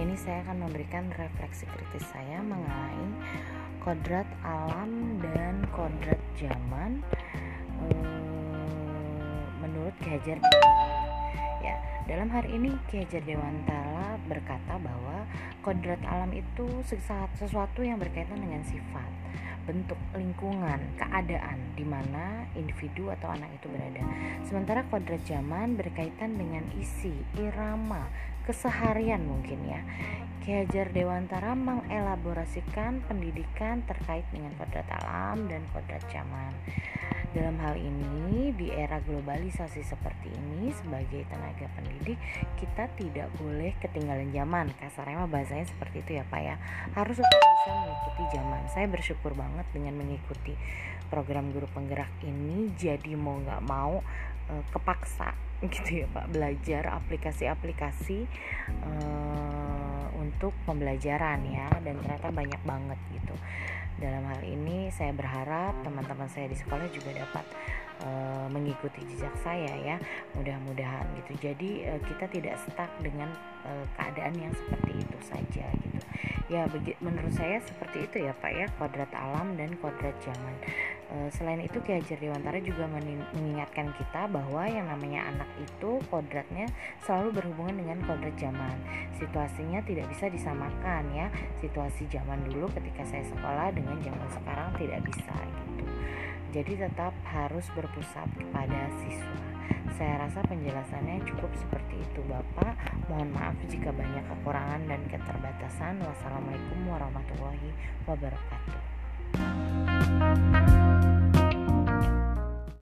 ini saya akan memberikan refleksi kritis saya mengenai kodrat alam dan kodrat zaman eh, menurut Ki Hajar ya dalam hari ini Ki Hajar Dewantara berkata bahwa kodrat alam itu sesuatu yang berkaitan dengan sifat bentuk lingkungan, keadaan di mana individu atau anak itu berada. Sementara kodrat zaman berkaitan dengan isi, irama, keseharian mungkin ya. Ki Hajar Dewantara mengelaborasikan pendidikan terkait dengan kodrat alam dan kodrat zaman. Dalam hal ini, di era globalisasi seperti ini, sebagai tenaga pendidik, kita tidak boleh ketinggalan zaman. Kasarnya mah bahasanya seperti itu ya Pak ya. Harus tetap bisa mengikuti zaman. Saya bersyukur banget dengan mengikuti program guru penggerak ini. Jadi mau nggak mau eh, kepaksa gitu ya Pak belajar aplikasi-aplikasi uh, untuk pembelajaran ya dan ternyata banyak banget gitu dalam hal ini saya berharap teman-teman saya di sekolah juga dapat uh, mengikuti jejak saya ya mudah-mudahan gitu. Jadi uh, kita tidak stuck dengan uh, keadaan yang seperti itu saja gitu. Ya menurut saya seperti itu ya Pak ya kodrat alam dan kodrat zaman. Selain itu Ki Hajar Dewantara juga mengingatkan kita bahwa yang namanya anak itu kodratnya selalu berhubungan dengan kodrat zaman. Situasinya tidak bisa disamakan ya. Situasi zaman dulu ketika saya sekolah dengan zaman sekarang tidak bisa gitu jadi tetap harus berpusat kepada siswa. Saya rasa penjelasannya cukup seperti itu Bapak. Mohon maaf jika banyak kekurangan dan keterbatasan. Wassalamualaikum warahmatullahi wabarakatuh